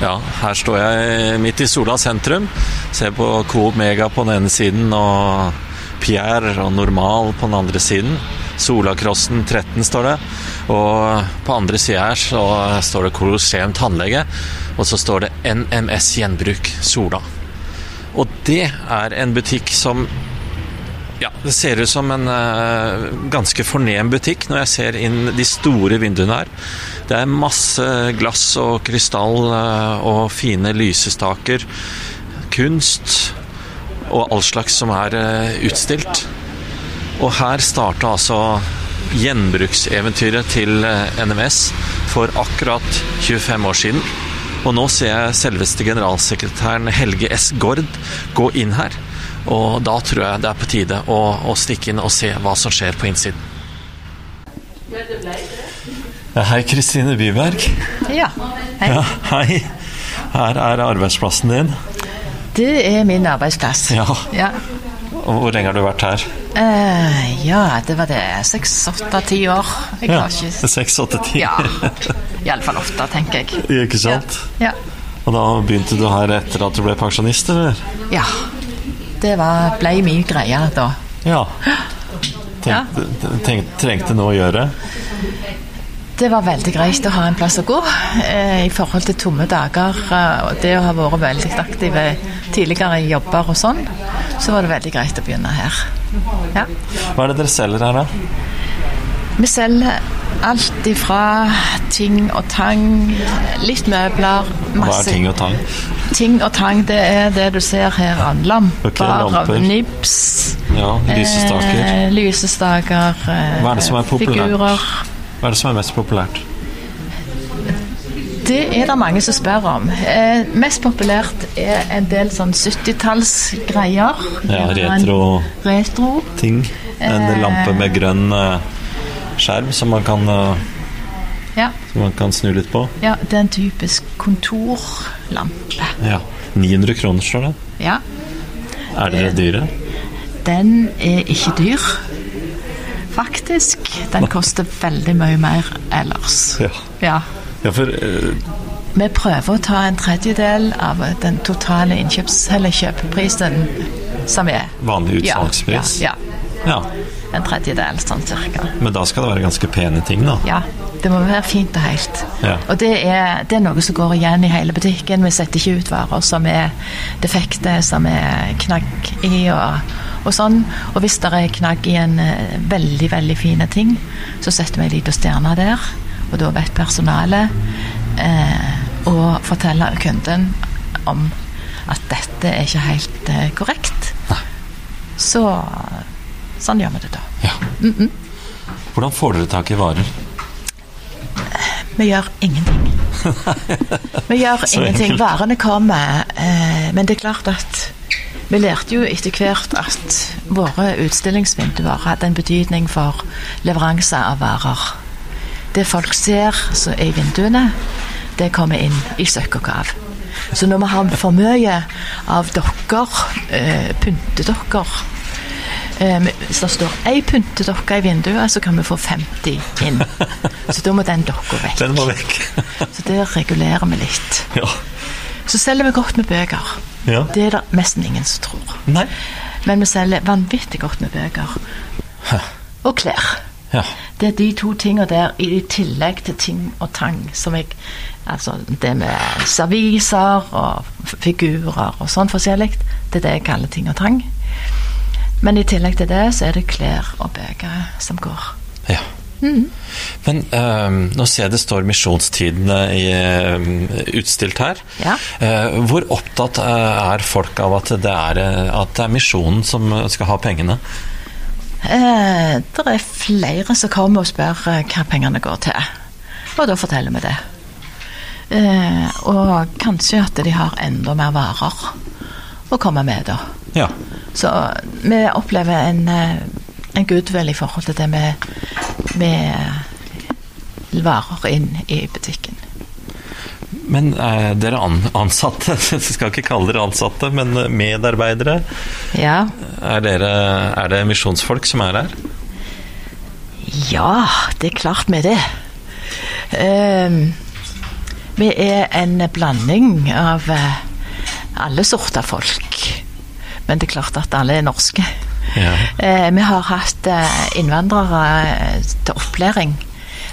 Ja, her står jeg midt i Sola sentrum. Ser på Coop Mega på den ene siden og Pierre og Normal på den andre siden. Solakrossen 13 står det. Og på andre sida her så står det Colosseum tannlege. Og så står det NMS Gjenbruk Sola. Og det er en butikk som ja, Det ser ut som en uh, ganske fornem butikk når jeg ser inn de store vinduene her. Det er masse glass og krystall uh, og fine lysestaker. Kunst og all slags som er uh, utstilt. Og her starta altså gjenbrukseventyret til NMS for akkurat 25 år siden. Og nå ser jeg selveste generalsekretæren Helge S. Gord gå inn her. Og da tror jeg det er på tide å, å stikke inn og se hva som skjer på innsiden. Hei, Kristine Byberg. Ja, hei. Ja, hei. Her er arbeidsplassen din. Det er min arbeidsplass. Ja. Ja, Og hvor lenge har du vært her? Uh, ja det var det. Seks, åtte, ti år. Jeg Ja, ikke Seks, åtte, ti. Ja. Iallfall åtte, tenker jeg. Ikke sant? Ja. Og da begynte du her etter at du ble pensjonist, eller? ja. Det var, ble min greie da. Ja. Tenkte, tenkte, trengte noe å gjøre? Det var veldig greit å ha en plass å gå eh, i forhold til tomme dager. eh, og det å ha vært veldig aktive tidligere i jobber og sånn, så var det veldig greit å begynne her. Ja. Hva er det dere selger her, da? Vi selger alt ifra ting og tang, litt møbler, Hva er ting og tang? ting og tang. Det er det du ser her. an. Lamper, Okay, lamper. nips, Ja, lysestaker. eh, lysestaker eh, Hva er det som er populært? Figurer. Hva er det som er mest populært? Det er det mange som spør om. Eh, mest populært er en del sånn 70-tallsgreier. Ja, Gjerne retro retro. ting. En Eh. lampe med grønn eh, skjerm som man, kan, eh, Ja, som man kan snu litt på. ja, det er en typisk kontorlampe. Ja. 900 kroner står det. Ja, Er dere dyre? den er ikke dyr. Faktisk. Den koster veldig mye mer ellers. Ja. Ja. ja for uh... Vi prøver å ta en tredjedel av den totale innkjøps- eller kjøpeprisen som er. vanlig utsalgspris? Ja, ja, ja. En tredjedel sånn cirka. Men da skal det være ganske pene ting, da. Ja, det må være fint og helt. Ja. Og det er, det er noe som går igjen i hele butikken. Vi setter ikke ut varer som er defekte, som er knagg i og, og sånn. Og hvis det er knagg i en eh, veldig, veldig fine ting, så setter vi ei lita stjerne der. Og da vet personalet eh, å fortelle kunden om at dette er ikke helt eh, korrekt. Så sånn gjør vi det da. Ja. Hvordan får dere tak i varer? Vi gjør ingenting. Vi gjør ingenting. Varene kommer. Eh, men det er klart at vi lærte jo etter hvert at våre utstillingsvinduer hadde en betydning for leveranse av varer. Det folk ser er i vinduene, det kommer inn i søkk og. Så når vi har for mye av dokker, eh, pyntedokker Hvis det står ei pyntedokke i vinduet, så kan vi få 50 inn. Så da må den dokka vekk. Den må vekk. Så det regulerer vi litt. ja. Så selger vi godt med bøker. ja. Det er det nesten ingen som tror. Nei. Men vi selger vanvittig godt med bøker. Og klær. Ja. Det er de to tingene der, i tillegg til ting og tang, som jeg Altså det med serviser og figurer og sånn forskjellig, det er det jeg kaller ting og tang. Men i tillegg til det, så er det klær og bøker som går. ja. Men uh, nå ser jeg det står Misjonstidene i, uh, utstilt her. Ja. Uh, hvor opptatt eh, er folk av at det er, eh, at det er misjonen som skal ha pengene? Det er flere som kommer og spør hva pengene går til. Og da forteller vi det. Og kanskje at de har enda mer varer å komme med, da. Ja. Så vi opplever en, eh, en goodwill i forhold til det med, med varer inn i butikken. Men eh, dere ansatte, jeg skal ikke kalle dere ansatte, men medarbeidere. Ja. Er, dere, er det misjonsfolk som er her? Ja, det er klart vi det. Eh, Vi er en blanding av eh, alle sorter folk. Men det er klart at alle er norske. Ja. Eh, vi har hatt eh, innvandrere eh, til opplæring.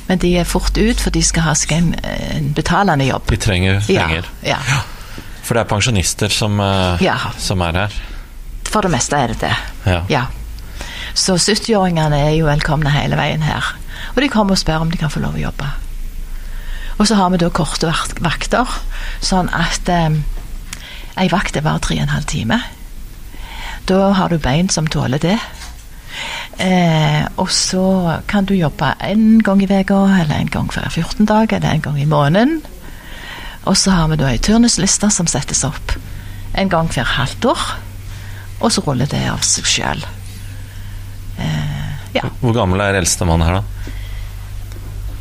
Men de er fort ut, for de skal ha seg en, en betalende jobb. De trenger Ja, penger. ja. For det er pensjonister som, eh, Ja. som er her. For det meste er det det. Ja. Ja. Så 70-åringene er jo velkomne hele veien her. Og de kommer og spør om de kan få lov å jobbe. Og så har vi da korte vak- vakter, sånn at eh, ei vakt er bare tre og en halv time. Da har du bein som tåler det. Eh, og så kan du jobbe en gang i uka, eller en gang hver 14 dag, eller en gang i måneden. Og så har vi da ei turnusliste som settes opp en gang hver halvt år. Og så ruller det av seg sjøl. Eh, ja. Hvor gammel er eldstemann her, da?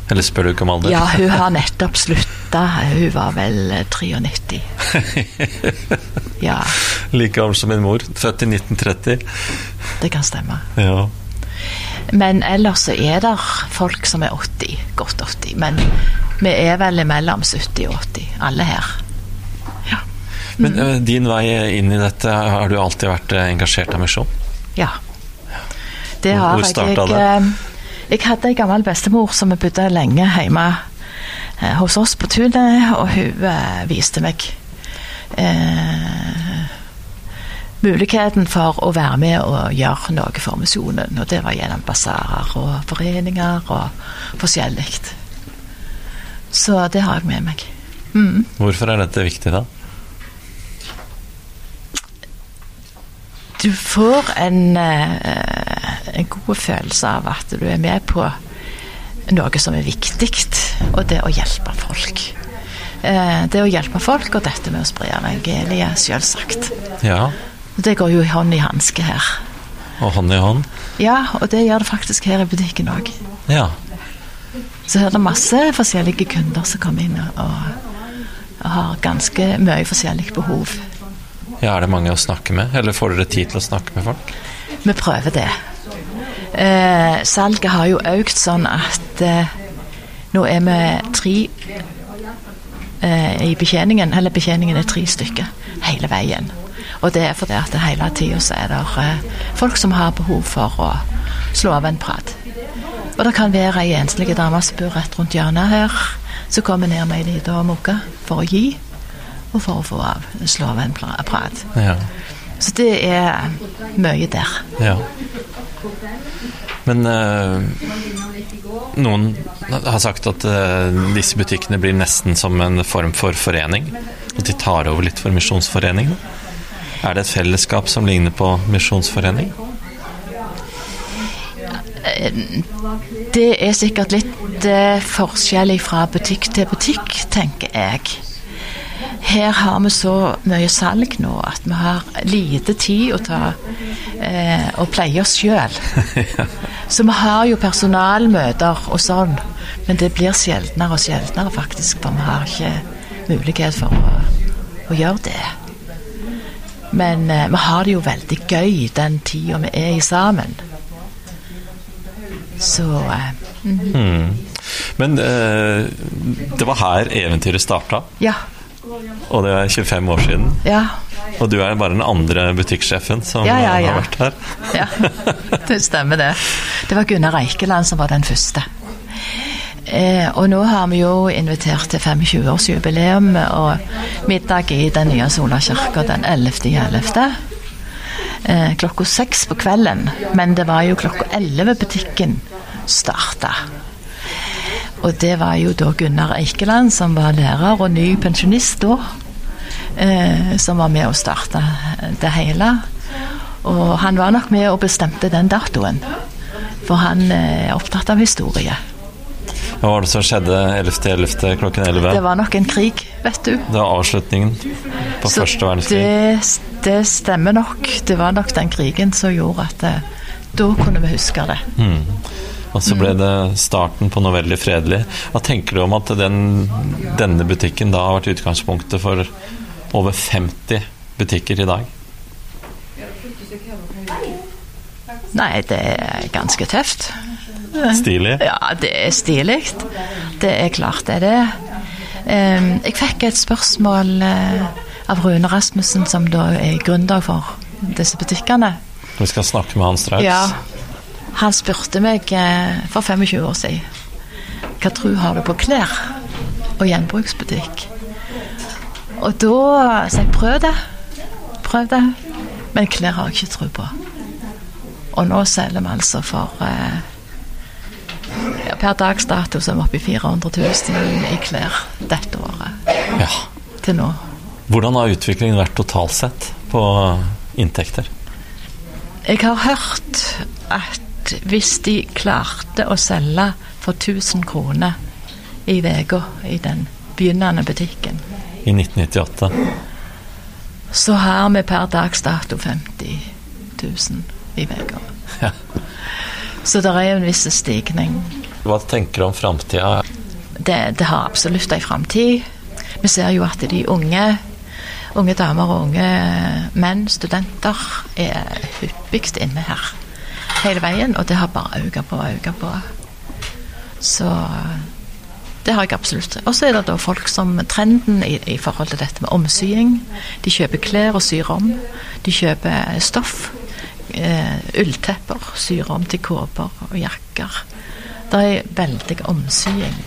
Eller spør du ikke om alder? ja, hun har nettopp slutta. Hun var vel eh, 93. Ja, like gammel som min mor. Født i 1930. det kan stemme. Ja. Men ellers så er det folk som er 80, godt 80. Men vi er vel mellom 70 og 80, alle her. Ja. Men eh, din vei inn i dette, har du alltid vært eh, engasjert av misjon? ja. Det har hvor jeg. startet Jeg, hadde ei gammel bestemor som bodde lenge hjemme eh, hos oss på tunet, og hun eh, viste meg eh, muligheten for å være med og gjøre noe for misjonen. Og det var gjennom basarer og foreninger og forskjellig. Så det har jeg med meg. Mm. Hvorfor er dette viktig, da? Du får en, eh, en god følelse av at du er med på noe som er viktig, og det å hjelpe folk. Eh, Det å hjelpe folk og dette med å spre evangeliet, selvsagt. Ja. Det går jo hånd i hanske her. Og hånd i hånd? Ja, og det gjør det faktisk her i butikken òg. Ja. Så her er det masse forskjellige kunder som kommer inn og, og har ganske mye forskjellig behov. ja. Er det mange å snakke med? Eller får dere tid til å snakke med folk? Vi prøver det. Eh, salget har jo økt sånn at eh, nå er vi tre eh, i betjeningen, eller betjeningen er tre stykker hele veien. Og det er fordi at det hele tida så er det eh, folk som har behov for å slå av en prat. Og det kan være ei enslig dame som bor rett rundt hjørnet her, som kommer ned med ei lita mukke for å gi, og for å få av, slå av en prat. Ja. Så det er mye der. ja. Men eh, noen har sagt at eh, disse butikkene blir nesten som en form for forening. At de tar over litt for Misjonsforeningen. Er det et fellesskap som ligner på misjonsforening? Det er sikkert litt eh, forskjellig fra butikk til butikk, tenker jeg. Her har vi så mye salg nå at vi har lite tid å ta eh, og pleie oss sjøl. Så vi har jo personalmøter og sånn, men det blir sjeldnere og sjeldnere faktisk, for vi har ikke mulighet for å, å gjøre det. Men eh, vi har det jo veldig gøy den tida vi er i sammen. Så eh, Hmm. Men eh, det var her eventyret starta, ja. Og det er 25 år siden. Ja. Og du er bare den andre butikksjefen som Ja, ja, har vært her. Ja, det stemmer det. Det var Gunnar Eikeland som var den første. Eh, og nå har vi jo invitert til 25-årsjubileum og middag i den nye Sola kirke den 11.11. Eh, klokka seks på kvelden. Men det var jo klokka 11 butikken starta. Og det var jo da Gunnar Eikeland, som var lærer og ny pensjonist da, eh, som var med å starte det hele. Og han var nok med og bestemte den datoen. For han eh, er opptatt av historie. Hva var det som skjedde 11.11. klokken 11? Det var nok en krig, vet du. Det var avslutningen på Så første verdenskrig. det, det stemmer nok. Det var nok den krigen som gjorde at det, da kunne vi huske det. Mm. Og så Mm. ble det starten på noe veldig fredelig. Hva tenker du om at den, denne butikken da har vært utgangspunktet for over 50 butikker i dag? Nei, det er ganske tøft. Stilig? Ja, det er stilig. Det er klart det er det. Eh, jeg fikk et spørsmål eh, av Rune Rasmussen, som da er gründer for disse butikkene. Vi skal snakke med han straks. Ja, han spurte meg eh, for 25 år siden hva tro har du på klær og gjenbruksbutikk. Og da sa jeg prøv det. Prøv det. Men klær har jeg ikke tro på. Og nå selger vi altså for eh, Per dags dato er vi oppe i 400 000 i klær dette året. Ja. Til nå. Hvordan har utviklingen vært totalt sett på inntekter? Jeg har hørt at hvis de klarte å selge for 1000 kroner i uka i den begynnende butikken, I 1998. så har vi per dags dato 50 000 i uka. Ja. Så det er jo en viss stigning. Hva tenker du om framtida? Det, det har absolutt en framtid. Vi ser jo at de unge, unge damer og unge menn, studenter, er hyppigst inne her hele veien. Og det har bare økt på og økt på. Så det har jeg absolutt. Og så er det da folk som trenden i, i forhold til dette med omsying. De kjøper klær og syr om. De kjøper stoff. Eh, ulltepper. Syr om til kåper og jakker. Det er veldig omsying.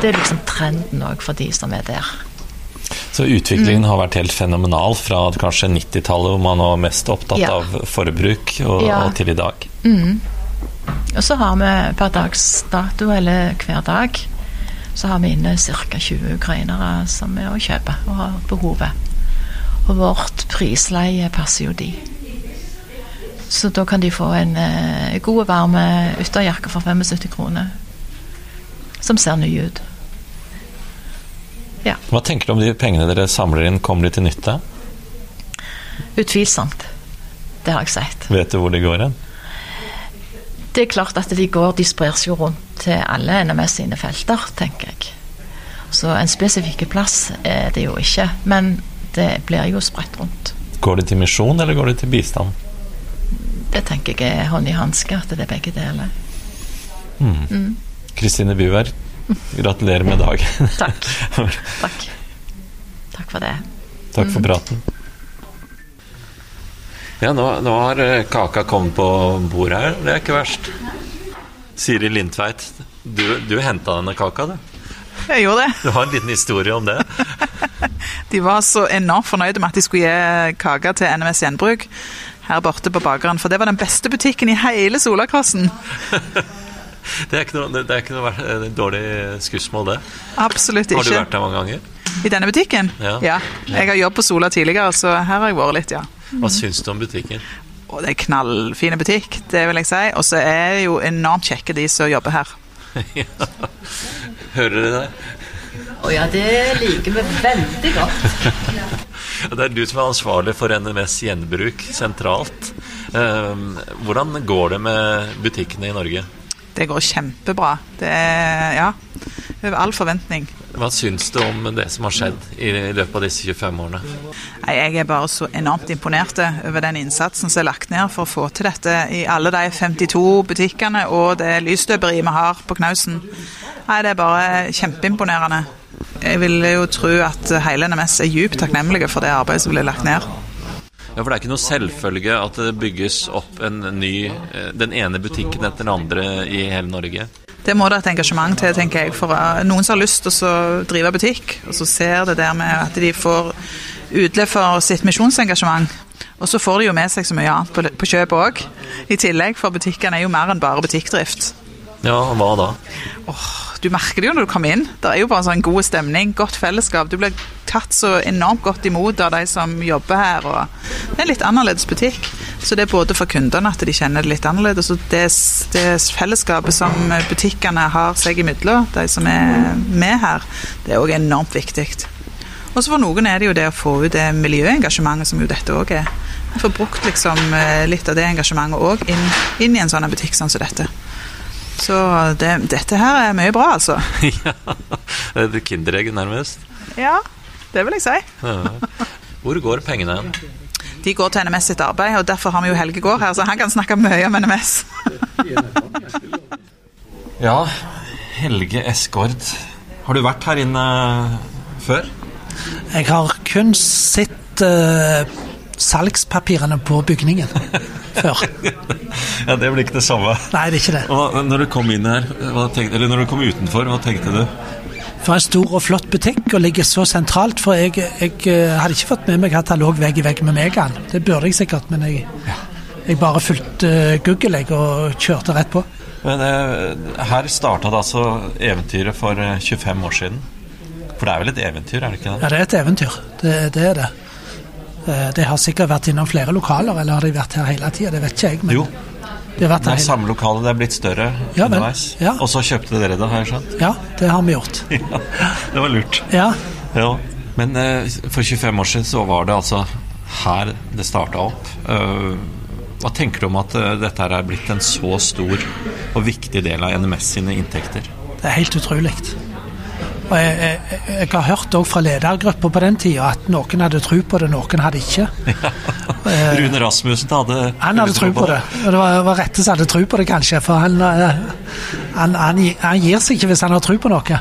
Det er liksom trenden òg for de som er der. Så utviklingen har vært helt fenomenal fra kanskje 90-tallet, hvor man var mest opptatt Ja. av forbruk, og, Ja. og til i dag. Og så har vi per dags dato, eller hver dag, så har vi inne ca. 20 ukrainere som er å kjøpe og har behovet. Og vårt prisleie passer jo de. Så da kan de få en eh, god, varme ytterjakke for 75 kroner. Som ser ny ut. Ja, Hva tenker du om de pengene dere samler inn, kommer de til nytte? utvilsomt. Det har jeg sett. Vet du hvor de går hen? Det er klart at de går, de spres jo rundt til alle NMS sine felter, tenker jeg. Så en spesifikk plass er det jo ikke, men det blir jo spredt rundt. Går de til misjon, eller går de til bistand? Det tenker jeg er hånd i hanske, at det er begge deler. Kristine Byvær, gratulerer med dagen. Takk. Takk. Takk for det. Takk for praten. Ja, nå, nå har eh, kaka kommet på bordet her. Det er ikke verst. Siri Lindtveit, du, du henta denne kaka, du. Jeg gjorde det. Du har en liten historie om det. De var så enormt fornøyde med at de skulle gi kake til NMS Gjenbruk her borte på bakeren, for det var den beste butikken i hele Solakrossen. Det er ikke noe, det er ikke noe eh, dårlig skussmål, det. Absolutt ikke. Har du vært der mange ganger? I denne butikken? Ja. Jeg har jobbet på Sola tidligere, så her har jeg vært litt, ja. Hva syns du om butikken? Og det er knallfine butikk, det vil jeg si. Og så er det jo enormt kjekke de som jobber her. Hører dere det? Å ja, det liker vi veldig godt. Det er du som er ansvarlig for NMS gjenbruk sentralt. Eh, Hvordan går det med butikkene i Norge? Det går kjempebra. Det er, ja, over all forventning. Hva syns du om det som har skjedd i løpet av disse 25 årene? Nei, Jeg er bare så enormt imponert over den innsatsen som er lagt ned for å få til dette i alle de 52 butikkene og det lysstøperiet vi har på Knausen. Nei, Det er bare kjempeimponerende. Jeg vil jo tro at hele NMS er djupt takknemlige for det arbeidet som blir lagt ned. Ja, for Det er ikke noe selvfølge at det bygges opp en ny eh, Den ene butikken etter den andre i hele Norge. Det må det et engasjement til, tenker jeg. For uh, noen som har lyst til å drive butikk, og så ser det der med at de får utløp for sitt misjonsengasjement. Og så får de jo med seg så mye annet på, på kjøpet òg. I tillegg, for butikkene er jo mer enn bare butikkdrift. Ja, hva da? Du merker det jo når du kommer inn. Det er jo bare en sånn god stemning, godt fellesskap. Du blir tatt så enormt godt imot av de som jobber her. Og det er en litt annerledes butikk. Så det er både for kundene at de kjenner det litt annerledes, og det, det fellesskapet som butikkene har seg imellom, de som er med her, det er òg enormt viktig. Og så for noen er det jo det å få ut det miljøengasjementet som jo dette òg er. Jeg får brukt liksom eh, litt av det engasjementet òg inn, inn i en sånn butikk sånn som dette. Så det, dette her er mye bra, altså. ja, det er et kinderegg, nærmest. Ja, det vil jeg si. Hvor går pengene hen? De går til NMS sitt arbeid, og derfor har vi jo Helge Gård her, så han kan snakke mye om NMS. Ja, Helge Eskord. Har du vært her inne før? Jeg har kun sett uh, salgspapirene på bygningen før. ja, Det blir ikke det samme. Nei, det er ikke det. Og når du kom inn her, tenkte, eller når du kom utenfor, hva tenkte du? For en stor og flott butikk og ligger så sentralt. For jeg, jeg eh, hadde ikke fått med meg at han lå vegg i vegg med Megaen. Det burde jeg sikkert, men jeg, jeg bare fulgte Google jeg, og kjørte rett på. Men eh, Her starta det altså eventyret for 25 eh, år siden. For det er vel et eventyr, er det ikke det? Ja, det er et eventyr. Det, det er det. Eh, det har sikkert vært innom flere lokaler, eller har de vært her hele tida? Det vet ikke jeg. Men jo. Det har vært det er samme lokale, det er blitt større ja, underveis. Ja. Og så kjøpte dere det, har jeg skjønt? Ja, det har vi gjort. ja, det var lurt. Ja. ja. Men uh, for 25 år siden så var det altså her det starta opp. Uh, hva tenker du om at uh, dette er blitt en så stor og viktig del av NMS sine inntekter? Det er helt utrolig. Og jeg, jeg, jeg, har hørt også fra ledergrupper på den tida at noen hadde tro på det, noen hadde ikke. Ja. Rune Rasmussen hadde Han hadde tro på det. Og det var, var Rette som hadde tro på det, kanskje. For han, eh, han, han, han gir seg ikke hvis han har tro på noe.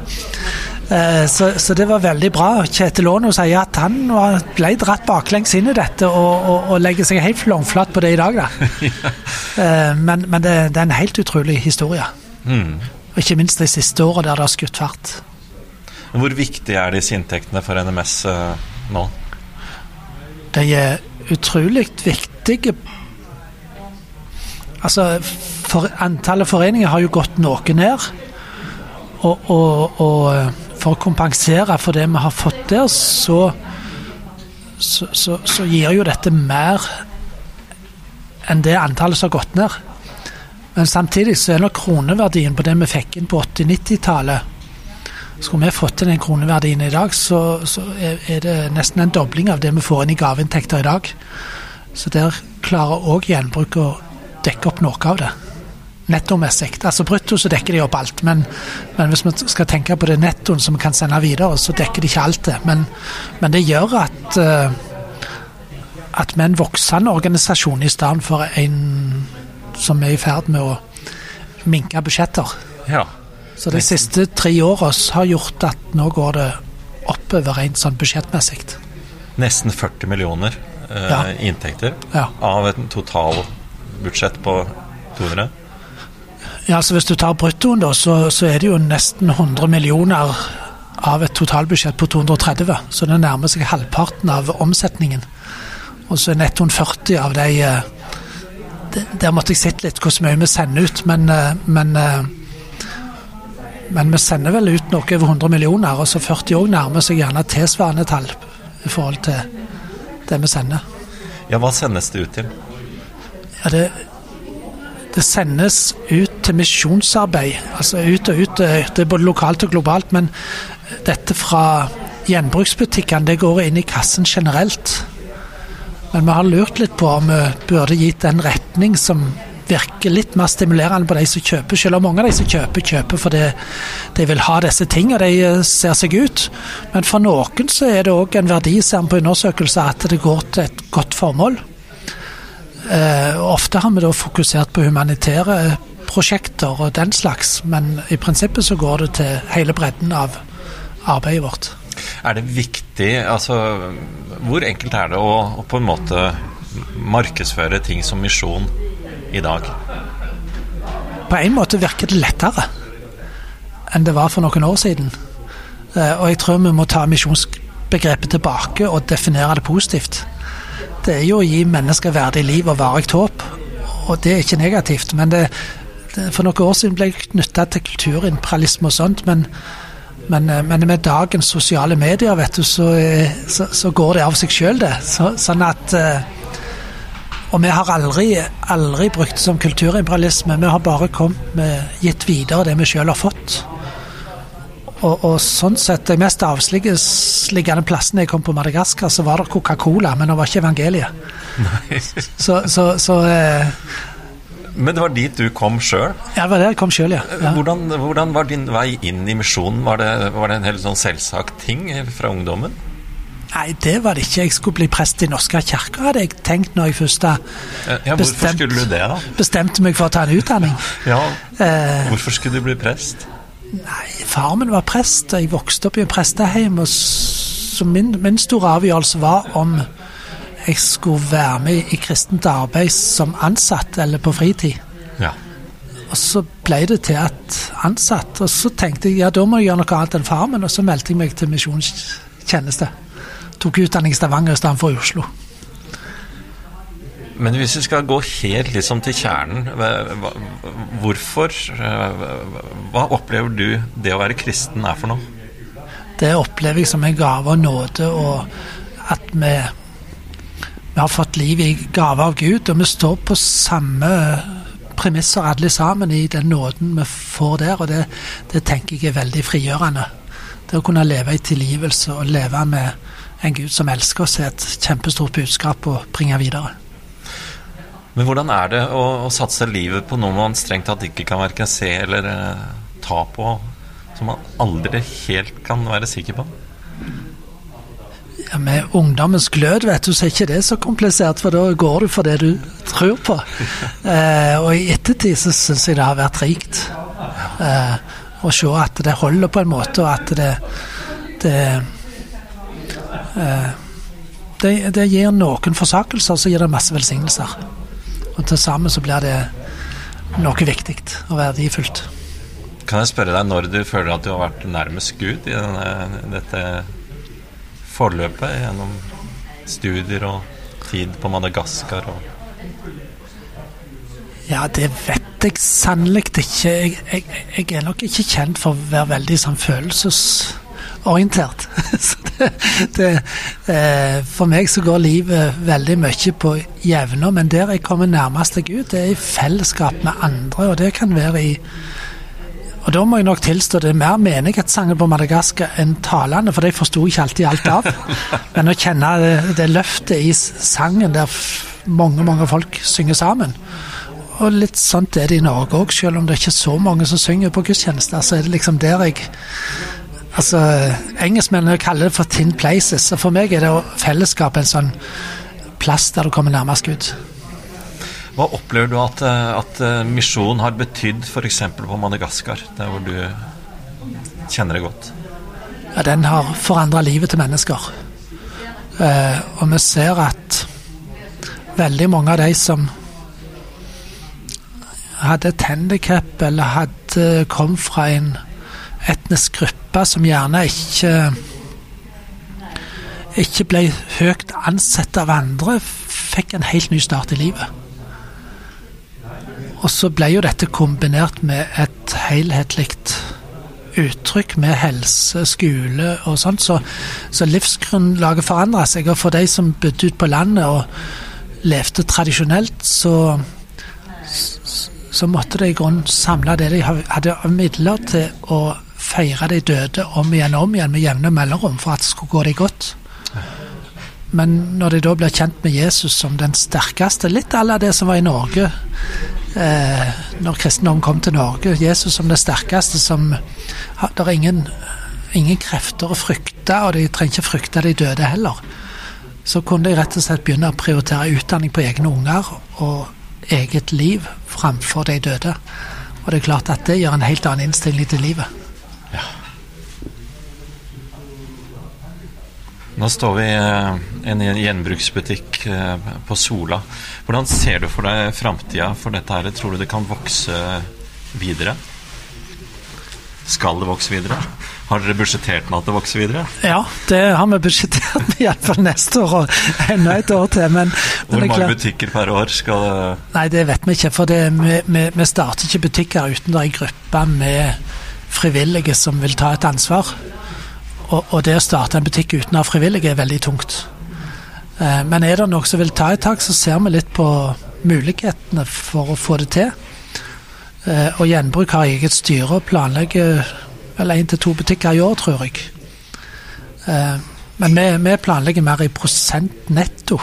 Eh, så, så, det var veldig bra. Kjetil Aano sier at han ble dratt baklengs inn i dette og, og, og legger seg helt flomflatt på det i dag. Da. ja. men, men det, det, er en helt utrolig historie. Mm. Og ikke minst de siste åra der det har skutt fart. Hvor viktig er disse inntektene for NMS eh, nå? De er utrolig viktige. Altså, for Antallet foreninger har jo gått noe ned. Og, og, og for å kompensere for det vi har fått der, så, så, så, så gir jo dette mer enn det antallet som har gått ned. Men samtidig så er nok kroneverdien på det vi fikk inn på 80-90-tallet Skulle vi fått til den kroneverdien i dag, så, så, er det nesten en dobling av det vi får inn i gaveinntekter i dag. Så der klarer òg gjenbruk å dekke opp noe av det nettomessig. Altså brutto så dekker de opp alt, men, men, hvis vi skal tenke på det nettoen som vi kan sende videre, så dekker de ikke alt det. Men, men det gjør at uh, at vi er en voksende organisasjon i stedet for en som er i ferd med å minke budsjetter. Ja. Så de siste tre åra har gjort at nå går det oppover rent sånn budsjettmessig. Nesten 40 millioner eh, ja. inntekter ja. av et totalbudsjett på 200? Ja, altså Hvis du tar bruttoen, da, så, så, er det jo nesten 100 millioner av et totalbudsjett på 230. Så det nærmer seg halvparten av omsetningen. Og så er nettoen 40 av de de Der måtte jeg sett litt hvor mye vi sender ut, men, eh, men, eh, men vi sender vel ut noe over 100 millioner, og så 40 òg nærmer seg gjerne tilsvarende tall i forhold til det vi sender. Ja, hva sendes det ut til? Ja, det det sendes ut til misjonsarbeid. Altså ut og ut. Det er både lokalt og globalt. Men dette fra gjenbruksbutikkene, det går inn i kassen generelt. Men vi har lurt litt på om vi burde gitt en retning som virker litt mer stimulerende på de som kjøper, selv om mange av de som kjøper, kjøper fordi de vil ha disse tingene, de ser seg ut. Men for noen så er det òg en verdi, ser vi på undersøkelser, at det går til et godt formål. Eh, ofte har vi da fokusert på humanitære prosjekter og den slags, men i prinsippet så går det til hele bredden av arbeidet vårt. Er det viktig, altså Hvor enkelt er det å, å på en måte markedsføre ting som misjon i dag? På en måte virker det lettere enn det var for noen år siden. Eh, og jeg tror vi må ta misjonsbegrepet tilbake og definere det positivt det er jo å gi mennesker verdig liv og varig håp. Og det er ikke negativt. Men det, for noen år siden ble jeg knytta til kulturimperialisme og sånt. Men, men, eh, men, med dagens sosiale medier, vet du, så, eh, så, så går det av seg sjøl, det. Så, sånn at eh, Og vi har aldri, aldri brukt det som kulturimperialisme. Vi har bare kommet med gitt videre det vi sjøl har fått. Og, og, sånn sett, de mest avsliggende plassene jeg kom på Madagaskar, så var det Coca-Cola, men det var ikke evangeliet. Så, så, så eh, Men det var dit du kom sjøl? Ja, det var der jeg kom sjøl, ja. ja. Hvordan, hvordan, var din vei inn i misjonen? Var det, var det en helt sånn selvsagt ting fra ungdommen? Nei, det var det ikke. Jeg skulle bli prest i Norske kirke, hadde jeg tenkt når jeg først ja, bestemt, det? Bestemte meg for å ta en utdanning. ja, eh, Hvorfor skulle du bli prest? Nei, far min var prest. og Jeg vokste opp i en prestehjem. og Så min, min store avgjørelse var om jeg skulle være med i kristent arbeid som ansatt eller på fritid. Ja. Og så ble det til at ansatt. Og så tenkte jeg ja, da må jeg gjøre noe annet enn far min, og så meldte jeg meg til misjonstjeneste. Tok utdanning i Stavanger istedenfor i Oslo. Men hvis vi skal gå helt liksom til kjernen, hvorfor Hva opplever du det å være kristen er for noe? Det opplever jeg som en gave og nåde, og at vi, vi har fått liv i gave av Gud. Og vi står på samme premisser alle sammen i den nåden vi får der, og det, det tenker jeg er veldig frigjørende. Det å kunne leve i tilgivelse og leve med en Gud som elsker oss, er et kjempestort budskap å bringe videre. Men hvordan er det å, å, satse livet på noe man strengt tatt ikke kan verken se eller eh, ta på, som man aldri helt kan være sikker på? Ja, med ungdommens glød, vet du, så er ikke det så komplisert, for da går du for det du tror på. Eh, og i ettertid så syns jeg det har vært rikt. Eh, å se at det holder på en måte, og at det det, det, det gir noen forsakelser, så gir det masse velsignelser. Og til sammen så blir det noe viktig og verdifullt. Kan jeg spørre deg når du føler at du har vært nærmest Gud i denne, dette forløpet gjennom studier og tid på Madagaskar? Og ja, det vet jeg sannelig ikke. Jeg, jeg, jeg, er nok ikke kjent for å være veldig sånn følelses orientert. det, det, eh, for meg så går livet veldig mye på jevner, men der jeg kommer nærmest Gud, det er i fellesskap med andre, og det kan være i og Da må jeg nok tilstå det er mer menighetssanger på Madagaskar enn talene, for de forsto ikke alltid alt av. Men å kjenne det, det løftet i sangen der mange, mange folk synger sammen. Og litt sånt er det i Norge òg, selv om det er ikke så mange som synger på gudstjenester. Så er det liksom der jeg Altså, Engelskmennene kaller det for 'tin places'. og For meg er det fellesskap en sånn plass der du kommer nærmest ut. Hva opplever du at, at eh, misjon har betydd f.eks. på Madagaskar, der hvor du kjenner det godt? Ja, Den har forandra livet til mennesker. Eh, og vi ser at veldig mange av de som hadde et handikap eller hadde kom fra en etnisk gruppe som gjerne ikke ikke ble høyt ansett av andre, fikk en helt ny start i livet. Og så ble jo dette kombinert med et helhetlig uttrykk med helse, skole og sånt, så, så livsgrunnlaget forandra seg. Og for de som bodde ute på landet og levde tradisjonelt, så, så måtte de i grunnen samle det de hadde av midler til å feire de døde om igjen og om igjen med jevne mellomrom for at det skulle gå dem godt. Men når de da blir kjent med Jesus som den sterkeste, litt à la det som var i Norge eh, når kristendom kom til Norge, Jesus som det sterkeste, som Det er ingen, ingen krefter å frykte, og de trenger ikke frykte de døde heller. Så kunne de rett og slett begynne å prioritere utdanning på egne unger og eget liv framfor de døde. Og det er klart at det gjør en helt annen innstilling til livet. Nå står vi i en gjenbruksbutikk eh, på Sola. Hvordan ser du for deg framtida for dette? her? Tror du det kan vokse videre? Skal det vokse videre? Har dere budsjettert med at det vokser videre? Ja, det har vi budsjettert med iallfall neste år og enda et år til. Men, Hvor mange mange butikker per år skal det Nei, det vet vi ikke. For det, vi, vi, vi, starter ikke butikker uten det er en gruppe med frivillige som vil ta et ansvar. Og, og det å starte en butikk uten å ha frivillige er veldig tungt. Eh, men er det noe som vil ta et tak, så ser vi litt på mulighetene for å få det til. Eh, og Gjenbruk har eget styre og planlegger vel én til to butikker i år, tror jeg. Eh, men vi, vi planlegger mer i prosent netto.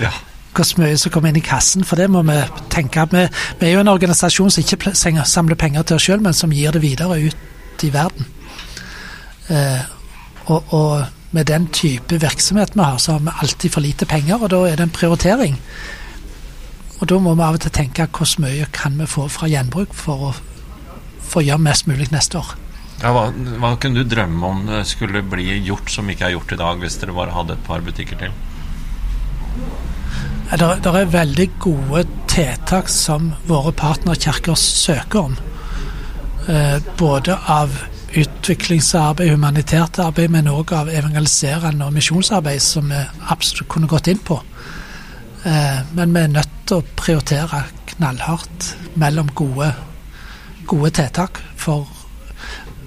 Ja hvor mye som kommer inn i kassen. For det må vi tenke. Vi, vi er jo en organisasjon som ikke samler penger til oss sjøl, men som gir det videre ut i verden. Og, og, med den type virksomhet vi har, så har vi alltid for lite penger, og da er det en prioritering. Og da må vi av og til tenke hvor mye kan vi få fra gjenbruk for å få gjøre mest mulig neste år. Ja, hva, hva kunne du drømme om det skulle bli gjort som ikke er gjort i dag, hvis dere bare hadde et par butikker til? Det er veldig gode tiltak som våre partnerkirker søker om. Eh, både av utviklingsarbeid, humanitært arbeid, men òg av evangeliserende og misjonsarbeid, som vi absolutt kunne gått inn på. Eh, men vi er nødt til å prioritere knallhardt mellom gode, gode tiltak. For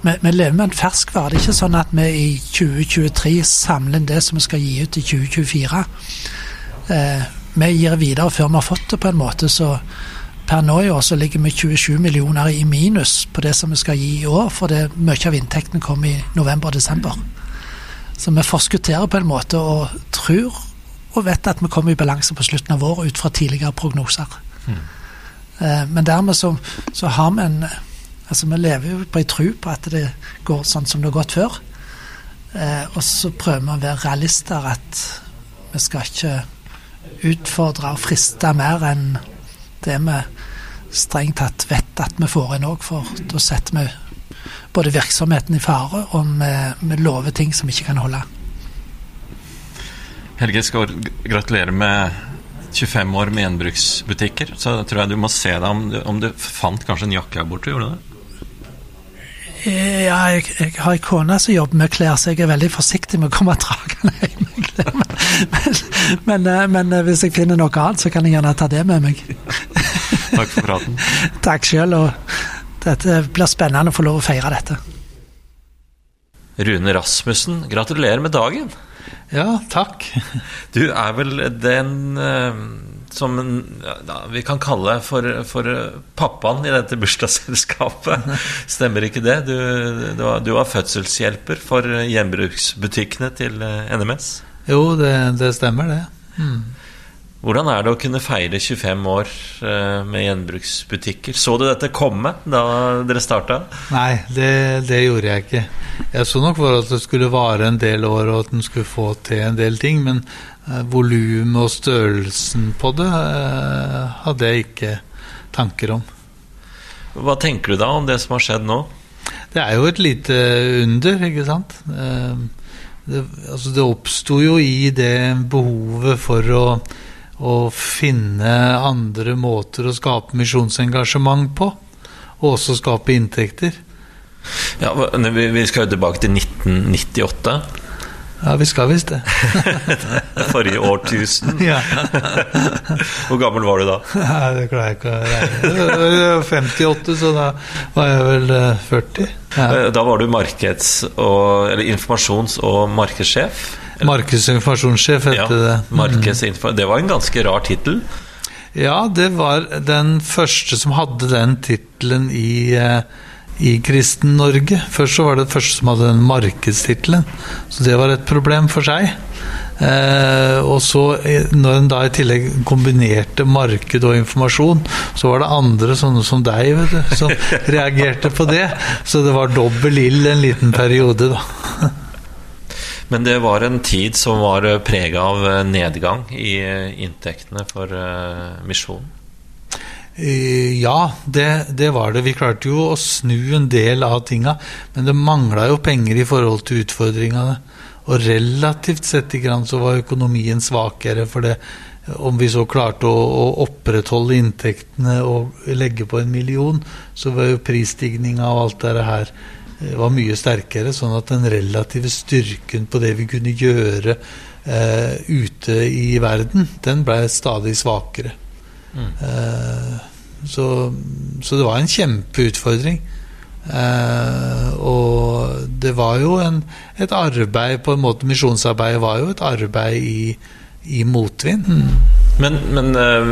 vi, vi, lever med en ferskvare. Det er ikke sånn at vi i 2023 samler inn det som vi skal gi ut i 2024. Eh, vi gir videre før vi har fått det, på en måte. så Per nå i år så ligger vi 27 millioner i minus på det som vi skal gi i år, for det, mye av inntektene kommer i november og desember. Så vi forskutterer på en måte og tror og vet at vi kommer i balanse på slutten av året ut fra tidligere prognoser. Mm. Men dermed så, så, har vi en Altså vi lever jo på ei tro på at det går sånn som det har gått før. Eh, og så prøver vi å være realister at vi skal ikke utfordre og friste mer enn det vi strengt tatt vet at vi får inn òg, for da setter vi både virksomheten i fare, og vi, vi lover ting som vi ikke kan holde. Helge Skår, gratulerer med 25 år med gjenbruksbutikker. Så tror jeg du må se deg om, om du fant kanskje en jakke her borte. Gjorde du det? Ja, jeg, jeg har ei kone som jobber med klær, så jeg er veldig forsiktig med å komme dragende hjem med klær. Men, men, eh, men, eh, hvis jeg finner noe annet, så kan jeg gjerne ta det med meg. Takk for praten. Takk sjøl. Og dette blir spennende å få lov å feire dette. Rune Rasmussen, gratulerer med dagen. Ja, takk. Du er vel den uh, som ja, vi kan kalle for, for pappaen i dette bursdagsselskapet. Stemmer ikke det? Du, du, var, du var fødselshjelper for gjenbruksbutikkene til eh, NMS? Jo, det, det stemmer, det. Mm. Hvordan er det å kunne feire 25 år eh, med gjenbruksbutikker? Så du dette komme da dere starta? Nei, det, det, gjorde jeg ikke. Jeg så nok for at det skulle vare en del år, og at den skulle få til en del ting. Men eh, volumet og størrelsen på det eh, hadde jeg ikke tanker om. Hva tenker du da om det som har skjedd nå? Det er jo et lite under, ikke sant. Eh, det, altså det oppsto jo i det behovet for å å finne andre måter å skape misjonsengasjement på, og også skape inntekter. Ja, Vi skal jo tilbake til 1998. Ja, vi skal visst det. Forrige årtusen. Ja. Hvor gammel var du da? Nei, det klarer jeg ikke å regne. Jeg var 58, så da var jeg vel 40. Eh, ja. Eh, da var du markeds- og, eller informasjons- og markedssjef? Markedsinformasjonssjef ja, det. Mm. Det var en ganske rar tittel? Ja, det var den første som hadde den tittelen i, eh, i Kristen-Norge. Først så var det den første som hadde den markedstittelen, så det var et problem for seg. Eh, og så, når en da i tillegg kombinerte marked og informasjon, så var det andre sånne som deg, vet du, som reagerte på det. Så det var dobbel ild en liten periode, da. Men det var en tid som var eh, prega av eh, nedgang i eh, inntektene for misjonen? Ja, det, det, var det. Vi klarte jo å snu en del av tinga, men det mangla jo penger i forhold til utfordringene. Og relativt sett så var økonomien svakere, for det, om vi så klarte å, å, opprettholde inntektene og legge på en million, så var jo prisstigninga og alt det her var mye sterkere, sånn at den relative styrken på det vi kunne gjøre eh, ute i verden, den ble stadig svakere. Mm. Eh, så, så, det var en kjempeutfordring. Eh, og det var jo en, et arbeid på en måte Misjonsarbeidet var jo et arbeid i, i motvind. Mm. Men, men eh,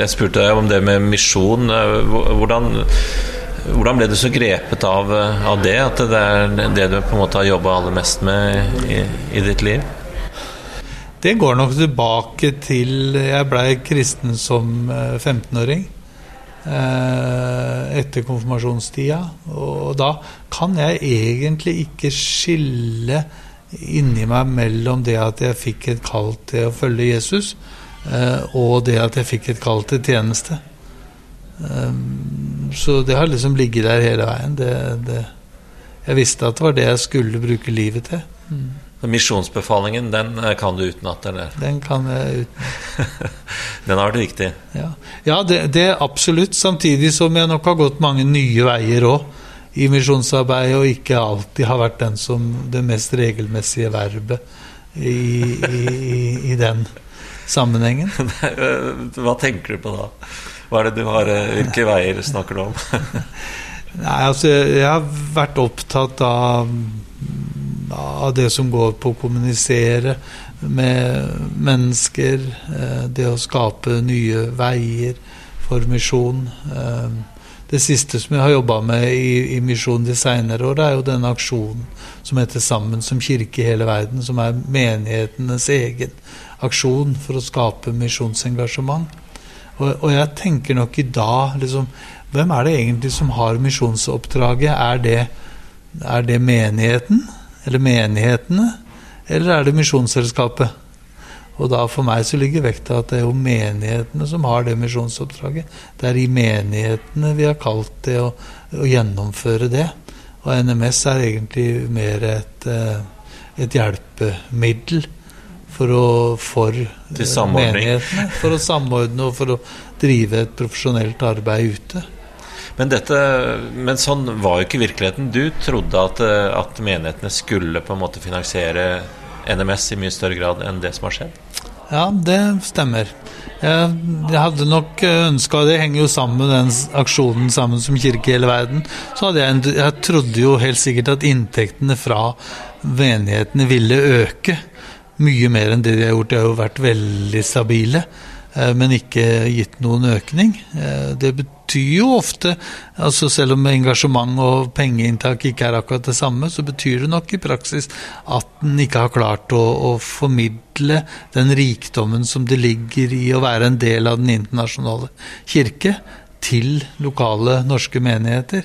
jeg spurte deg om det med misjon. Eh, hvordan hvordan ble du så grepet av, eh, av, det? At det er det du på en måte har jobba aller mest med i, i, ditt liv? Det går nok tilbake til Jeg blei kristen som 15-åring. Eh, eh, etter konfirmasjonstida. Og da kan jeg egentlig ikke skille inni meg mellom det at jeg fikk et kall til å følge Jesus, og det at jeg fikk et kall til tjeneste. Så det har liksom ligget der hele veien. Det, det, jeg visste at det var det jeg skulle bruke livet til. Misjonsbefalingen, den eh, kan du utenat, eller? Den kan jeg uten. Den har vært viktig. Ja, ja det, det absolutt. Samtidig som jeg nok har gått mange nye veier òg i misjonsarbeidet, og ikke alltid har vært den som det mest regelmessige verbet i, i, i, i den sammenhengen. Hva tenker du på da? Hva er det du har, eh, Hvilke veier snakker du om? Nei, altså, jeg har vært opptatt av, av det som går på å kommunisere med mennesker. eh, Det å skape nye veier for misjon. Eh, Det siste som jeg har jobba med i, i misjon de seinere år, er jo denne aksjonen som heter Sammen som kirke i hele verden, som er menighetenes egen aksjon for å skape misjonsengasjement. Og, og jeg tenker nok i dag liksom, Hvem er det egentlig som har misjonsoppdraget? Er det, er det menigheten? Eller menighetene? Eller er det Misjonsselskapet? Og da for meg så ligger vekta at det er jo menighetene som har det misjonsoppdraget. Det er i menighetene vi har kalt det å, å gjennomføre det. Og NMS er egentlig mer et, eh, et hjelpemiddel for, å, for eh, menighetene. For å samordne og for å drive et profesjonelt arbeid ute. Men, dette, men sånn var jo ikke virkeligheten. Du trodde at, eh, at menighetene skulle på en måte finansiere NMS i mye større grad enn det som har skjedd? Ja, det stemmer. Jeg, jeg hadde nok ønska Det henger jo sammen med den aksjonen Sammen som kirke i hele verden. Så hadde jeg, jeg trodde jo helt sikkert at inntektene fra menighetene ville øke. Mye mer enn det de har gjort. De har jo vært veldig stabile, eh, men ikke gitt noen økning. Eh, Det betyr jo ofte, altså selv om engasjement og pengeinntak ikke er akkurat det samme, så betyr det nok i praksis at en ikke har klart å, å formidle den rikdommen som det ligger i å være en del av den internasjonale kirke, til lokale norske menigheter.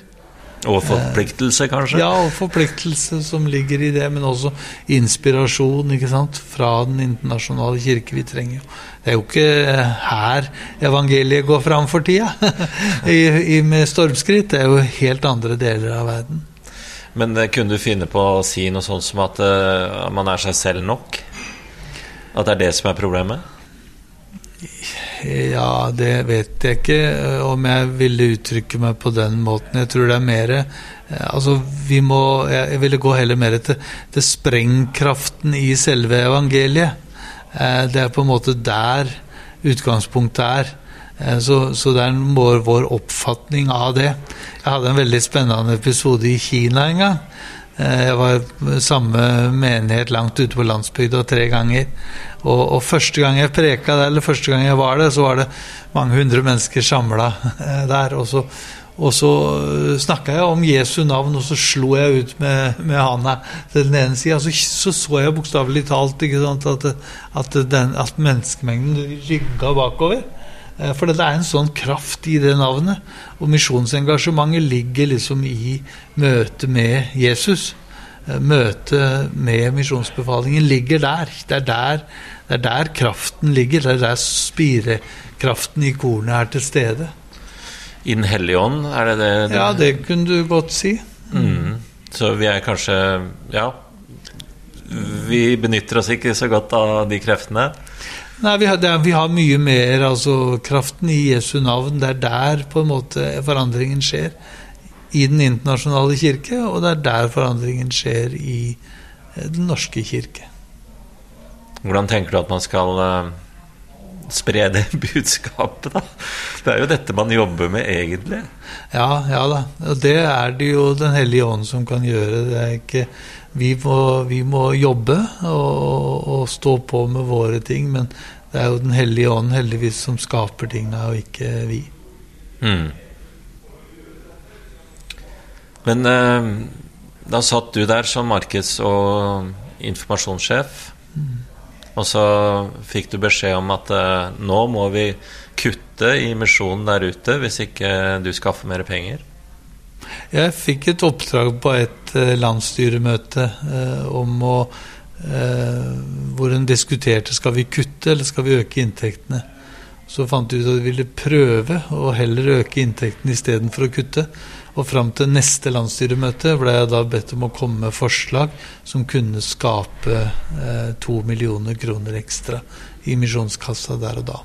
Og forpliktelse, kanskje? Ja, og forpliktelse som ligger i det, men også inspirasjon ikke sant, fra den internasjonale kirke. Vi trenger jo Det er jo ikke her evangeliet går fram for tida, I, i, med stormskritt. Det er jo helt andre deler av verden. Men eh, kunne du finne på å si noe sånt som at uh, man er seg selv nok? At det er det som er problemet? Ja, det vet jeg ikke eh, om jeg ville uttrykke meg på den måten. Jeg tror det er mer eh, Altså, vi må Jeg ville gå heller mer til, til sprengkraften i selve evangeliet. Eh, Det er på en måte der utgangspunktet er. Så, så det er vår, vår oppfatning av det. Jeg hadde en veldig spennende episode i Kina en gang. Eh, Jeg var samme menighet langt ute på landsbygda tre ganger. Og, og første gang jeg preka der, eller første gang jeg var der, så var det mange hundre mennesker samla der. Og så, og så snakka jeg om Jesu navn, og så slo jeg ut med, med handa til den ene sida. Så, så så jeg bokstavelig talt sant, at, at, den, at menneskemengden rygga bakover. Eh, For det er en sånn kraft i det navnet. Og misjonsengasjementet ligger liksom i møtet med Jesus. Eh, Møtet med misjonsbefalingen ligger der. Det er der, det er der kraften ligger. Det er der spirekraften i kornet er til stede. I Den hellige ånd, er det det? det? Ja, det kunne du godt si. Mm. Så vi er kanskje Ja. Vi benytter oss ikke så godt av de kreftene. Nei, vi har, er, vi har mye mer, altså kraften i Jesu navn. Det er der på en måte forandringen skjer. I Den internasjonale kirke, og det er der forandringen skjer i eh, Den norske kirke. Hvordan tenker du at man skal eh, spre det budskapet, da? Det er jo dette man jobber med, egentlig. Ja, ja da. Og det er det jo Den hellige ånd som kan gjøre. Det er ikke Vi må, vi må jobbe og, og stå på med våre ting, men det er jo Den hellige ånd heldigvis som skaper tingene, og ikke vi. Mm. Men eh, da satt du der som markeds- og informasjonssjef. Og så fikk du beskjed om at eh, nå må vi kutte i misjonen der ute hvis ikke du skaffer mer penger. Jeg fikk et oppdrag på et landsstyremøte eh, om å eh, Hvor en diskuterte skal vi kutte eller skal vi øke inntektene. Så fant vi ut at vi ville prøve å heller øke inntektene istedenfor å kutte. Og fram til neste landsstyremøte ble jeg da bedt om å komme med forslag som kunne skape eh, to millioner kroner ekstra i misjonskassa der og da.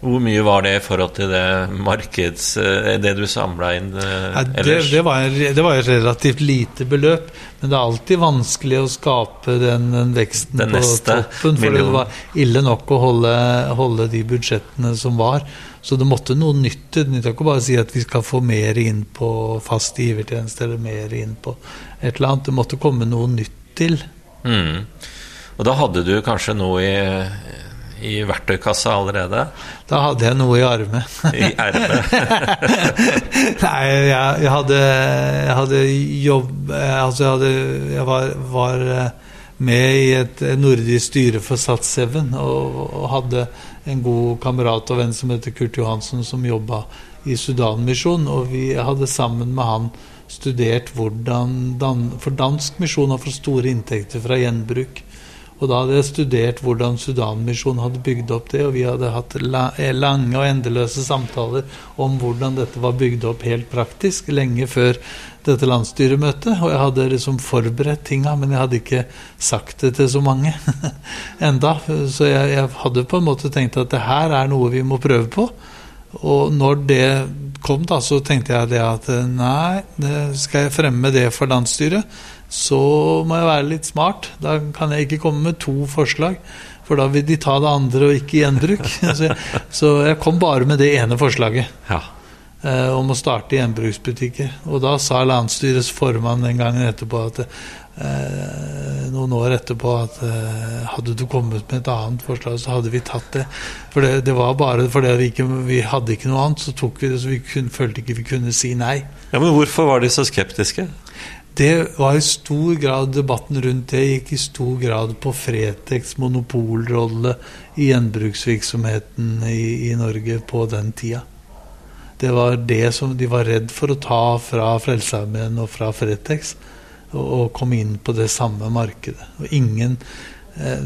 Hvor mye var det i forhold til det markeds... eh, Det du samla inn eh, Nei, det, ellers? det, var, det var et relativt lite beløp, men det er alltid vanskelig å skape den, den veksten Den på toppen. For det var ille nok å holde, holde de budsjettene som var. Så det måtte noe nytt til. Det nytter ikke bare å si at vi skal få mer inn på fast givertjeneste eller mer inn på et eller annet. Det måtte komme noe nytt til. Mm. Og da hadde du kanskje noe i, i verktøykassa allerede? Da hadde jeg noe i armet. I ermet? Nei, jeg, jeg hadde Jeg hadde jobb Altså, jeg hadde Jeg var, var eh, med i et nordisk styre for Sats7 og, og hadde en god kamerat og venn som heter Kurt Johansen, som jobba i Sudanmisjon. Og vi hadde sammen med han studert hvordan dan, For dansk misjon har fått store inntekter fra gjenbruk. Og da hadde jeg studert hvordan Sudanmisjonen hadde bygd opp det, og vi hadde hatt eh, lange og endeløse samtaler om hvordan dette var bygd opp helt praktisk, lenge før dette landsstyremøtet. Og jeg hadde liksom forberedt tinga, men jeg hadde ikke sagt det til så mange enda. Så jeg, jeg hadde på en måte tenkt at det her er noe vi må prøve på. Og når det kom, da, så tenkte jeg det at eh, nei, det skal jeg fremme det for landsstyret, så må jeg være litt smart. Da kan jeg ikke komme med to forslag, for da vil de ta det andre og ikke gjenbruk. så, jeg, kom bare med det ene forslaget Ja. eh, om å starte gjenbruksbutikker. Og da sa landsstyrets formann den gangen etterpå at eh, noen år etterpå at eh, hadde du kommet med et annet forslag, så hadde vi tatt det. For det, det var bare fordi vi, ikke, vi hadde ikke noe annet, så tok vi det, så vi kun, følte ikke vi kunne si nei. ja, Men hvorfor var de så skeptiske? Det var i stor grad Debatten rundt det gikk i stor grad på Fretex monopolrolle i gjenbruksvirksomheten i, i Norge på den tida. Det var det som de var redd for å ta fra Frelsesarmeen og fra Fretex, og, komme inn på det samme markedet. Og ingen eh,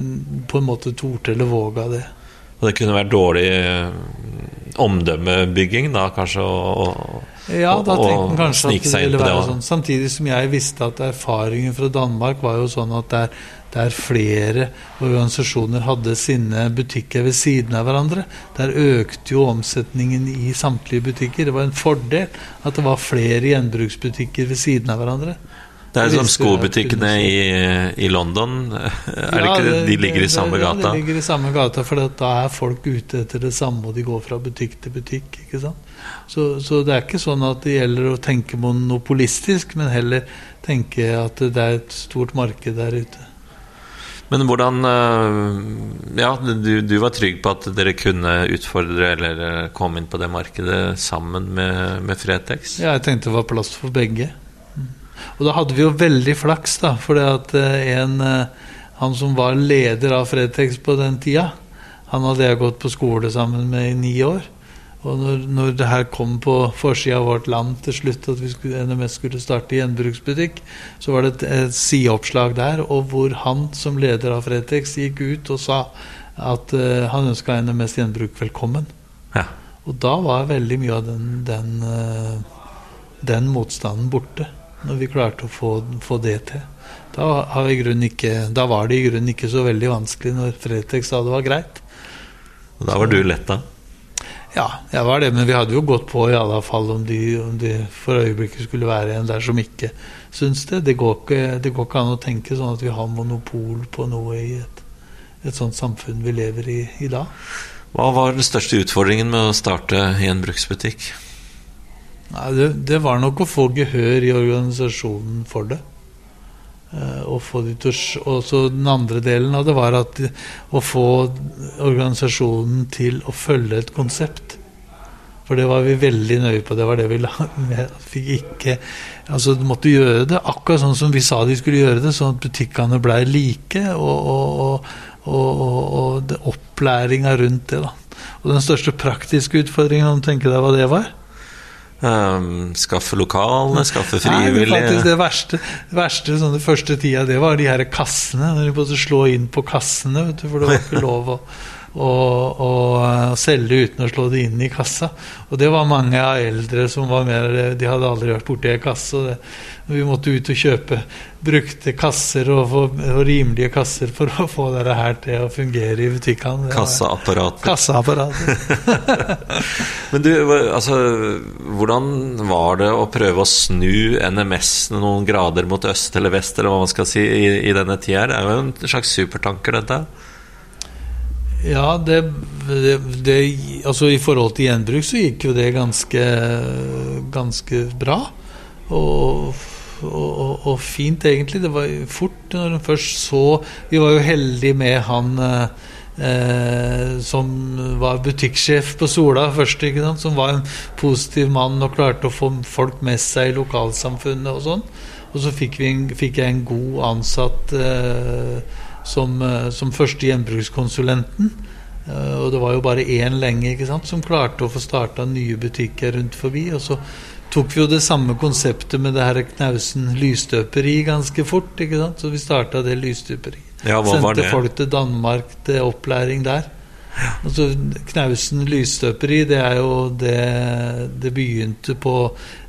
på en måte torde eller våga det. Og det kunne vært dårlig eh, omdømmebygging, da, kanskje? Og, og, Ja, og- han kanskje snike seg inn på det sånn. Samtidig som jeg visste at erfaringen fra Danmark var jo sånn at der, der flere organisasjoner hadde sine butikker ved siden av hverandre, der økte jo omsetningen i samtlige butikker. Det var en fordel at det var flere gjenbruksbutikker ved siden av hverandre. Det er som skobutikkene i, i London. Er det Ja, ikke det? De ligger i samme gata? Ja, de ligger i samme gata, for da er folk ute etter det samme, og de går fra butikk til butikk. ikke sant? Så, så det er ikke sånn at det gjelder å tenke monopolistisk, men heller tenke at det er et stort marked der ute. Men hvordan øh, Ja, du, du var trygg på at dere kunne utfordre eller øh, komme inn på det markedet sammen med, med Fretex? Ja, jeg tenkte det var plass for begge. Og da hadde vi jo veldig flaks, da, for en eh, Han som var leder av Fretex på den tida, han hadde jeg gått på skole sammen med i ni år. Og når, når det her kom på forsida av Vårt Land til slutt, at vi skulle, NMS skulle starte gjenbruksbutikk, så var det et, et sideoppslag der, og hvor han som leder av Fretex gikk ut og sa at uh, han ønska NMS Gjenbruk velkommen. Ja. Og da var veldig mye av den, den, uh, den motstanden borte, når vi klarte å få, få det til. Da, har vi ikke, da var det i grunnen ikke så veldig vanskelig når Fretex sa det var greit. Og da var du letta? Ja, jeg var det, men vi hadde jo gått på i alle fall om de, om de for øyeblikket skulle være en der som ikke syns det. Det går ikke, det går ikke an å tenke sånn at vi har monopol på noe i et, et sånt samfunn vi lever i i dag. Hva var den største utfordringen med å starte gjenbruksbutikk? Nei, det, det var nok å få gehør i organisasjonen for det. Eh, og de så den andre delen av det var at å få organisasjonen til å følge et konsept. For det var vi veldig nøye på. Det var det vi la. Fikk ikke Altså, du måtte gjøre det akkurat sånn som vi sa de skulle gjøre det, sånn at butikkene blei like, og, og, og, og opplæringa rundt det, da. Og den største praktiske utfordringen, om du tenker deg hva det var? Um, skaffe lokalene, skaffe Nei, men faktisk frivillige det verste, verste sånn, det første tida, det var de her kassene. Når de måtte slå inn på kassene, vet du, for det var ikke lov å og, og selge uten å slå det inn i kassa. Og det var mange av eldre som var mer De hadde aldri vært borti ei kasse. det, Vi måtte ut og kjøpe brukte kasser og, og, rimelige kasser for å få dette her til å fungere i butikkene. Kassaapparatet. Kassaapparatet. Men du, altså Hvordan var det å prøve å snu NMS noen grader mot øst eller vest, eller hva man skal si, i, i denne tida? Det er jo en slags supertanker, dette? Ja, det, det, det, Altså i forhold til gjenbruk så gikk jo det ganske, ganske bra. Og, og, og, fint, egentlig. Det var fort når hun først så Vi var jo heldige med han eh, som var butikksjef på Sola først, som var en positiv mann og klarte å få folk med seg i lokalsamfunnet og sånn. Og så fikk, en, fikk, jeg en god ansatt eh, som, eh, som første gjenbrukskonsulenten. Eh, og det var jo bare én lenge ikke sant, som klarte å få starta nye butikker rundt forbi. Og så tok vi jo det samme konseptet med det her Knausen lysstøperi ganske fort. ikke sant, Så vi starta det lysstøperiet. Ja, Sendte folk til Danmark til opplæring der. Altså, Knausen lysstøperi det er jo det Det begynte på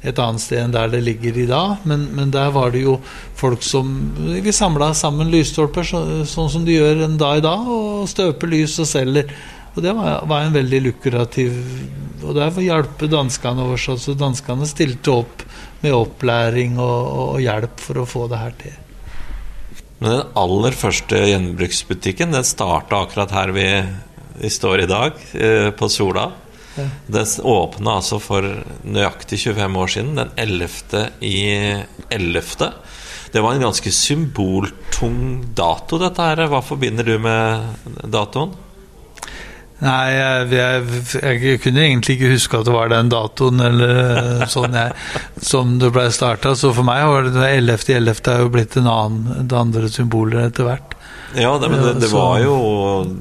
et annet sted enn der det ligger i dag. Men, men der var det jo folk som Vi samla sammen lysstolper så, sånn som de gjør en dag i dag, og støper lys og selger. Og det var, var en veldig lukrativ Og der hjelpe danskene våre. Så danskene stilte opp med opplæring og, og, hjelp for å få det her til. Men den aller første gjenbruksbutikken den starta akkurat her vi vi står i dag, eh, på Sola. Ja. Det åpna altså for nøyaktig 25 år siden, den 11. i 11. Det var en ganske symboltung dato, dette her. Hva forbinder du med datoen? Nei, jeg, jeg, jeg, kunne egentlig ikke huske at det var den datoen eller sånn jeg, som det ble starta. Så for meg var det 11.11. er jo blitt en annen, det andre symboler etter hvert. Ja, det, men det, det, var jo,